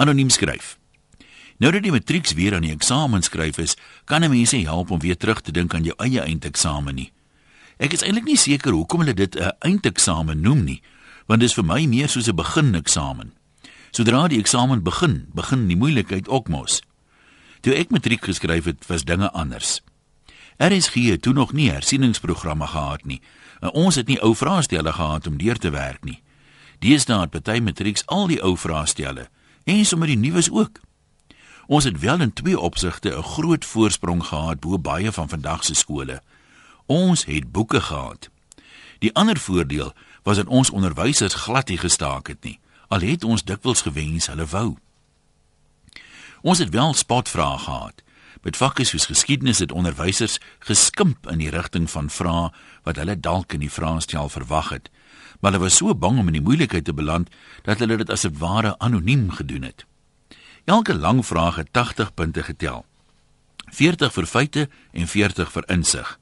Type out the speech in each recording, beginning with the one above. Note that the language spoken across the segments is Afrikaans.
Anoniem skryf. Nou dat die matrieks weer aan die eksamen skryf is, kan 'n mens help om weer terug te dink aan jou eie eindeksamen nie. Ek is eintlik nie seker hoekom hulle dit 'n eindeksamen noem nie, want dit is vir my meer soos 'n begineksamen. Sodra die eksamen begin, begin die moeilikheid ook mos. Toe ek matriek geskryf het, was dinge anders. RSG het toe nog nie hersieningsprogramme gehad nie. Ons het nie ou vraestelle gehad om deur te werk nie. Deesdae het party matrieks al die ou vraestelle en sommer die nuus ook. Ons het wel in twee opsigte 'n groot voorsprong gehad bo baie van vandag se skole. Ons het boeke gehad. Die ander voordeel was dat ons onderwysers glad nie gestaak het nie. Al het ons dikwels gewens hulle wou. Ons het wel spotvrae gehad. Met vakke soos geskiedenis het onderwysers geskimp in die rigting van vrae wat hulle dalk in die vraestel verwag het, maar hulle was so bang om in die moeilikheid te beland dat hulle dit as 'n ware anoniem gedoen het. Elke lang vraag het 80 punte getel. 40 vir feite en 40 vir insig.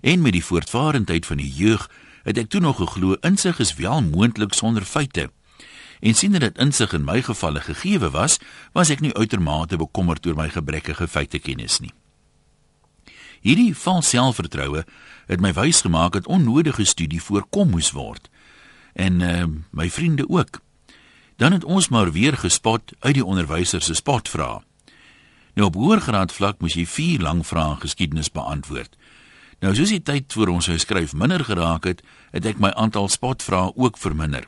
En met die voortvarendheid van die jeug het ek toe nog geglo insig is wel moontlik sonder feite. En sien dat dit insig in my gevalle gegeewe was, was ek nie uitermate bekommerd oor my gebrekkige feitekennis nie. Hierdie vals selfvertroue het my wys gemaak dat onnodige studie voorkom moes word. En uh, my vriende ook. Dan het ons maar weer gespot uit die onderwyser se spotvra. Nou op hoërgraad vlak moes jy vier lang vrae geskiedenis beantwoord. Nou soos die tyd voor ons sou skryf minder geraak het, het ek my aantal spotvrae ook verminder.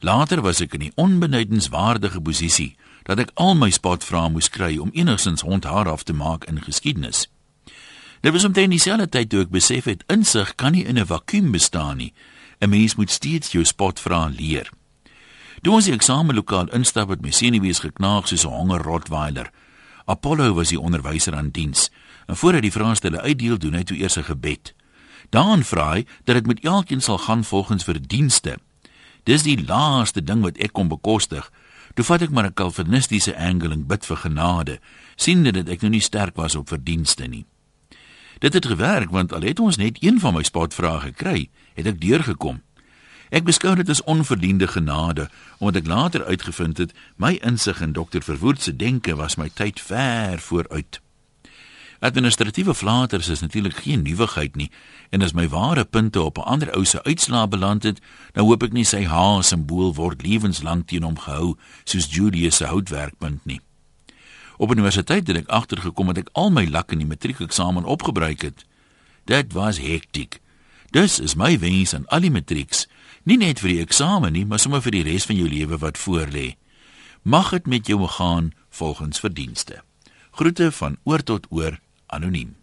Later was ek in die onbenuitenswaardige posisie dat ek al my spotvrae moes kry om enigstens hondhaar af te maak in geskiedenis. Dit was omtrent dieselfde tyd toe ek besef het insig kan nie in 'n vakuum bestaan nie. 'n Mens moet steeds jou spotvrae leer. Toe ons die eksamenlokaal instap het my senuwees geknaag soos 'n honger rottweiler. Apollo was die onderwyser aan diens. En voordat die vraestelle uitdeel, doen hy toe eers 'n gebed. Dan vra hy dat dit met elkeen sal gaan volgens verdienste. Dis die laaste ding wat ek kon bekostig. Toe vat ek maar 'n kalvinistiese angle en bid vir genade, siende dat ek nou nie sterk was op verdienste nie. Dit het gewerk want al het ons net een van my spotvrae gekry, het ek deurgekom. Ek beskou dit as onverdiende genade omdat ek later uitgevind het my insig in dokter Verwoerd se denke was my tyd ver vooruit. Administratiewe flaters is natuurlik geen nuwigheid nie en as my ware punte op 'n ander ou se uitslaa beland het, dan hoop ek nie sy H-simbool word lewenslank teen hom gehou soos Julius se houtwerkpunt nie. Op universiteit het ek agtergekom dat ek al my lak in die matriekeksamen opgebruik het. Dit was hektiek. Dus is my wens aan al die matrieks, nie net vir die eksamen nie, maar sommer vir die res van jou lewe wat voorlê. Mag dit met jou gaan volgens verdienste. Groete van oor tot oor anoniem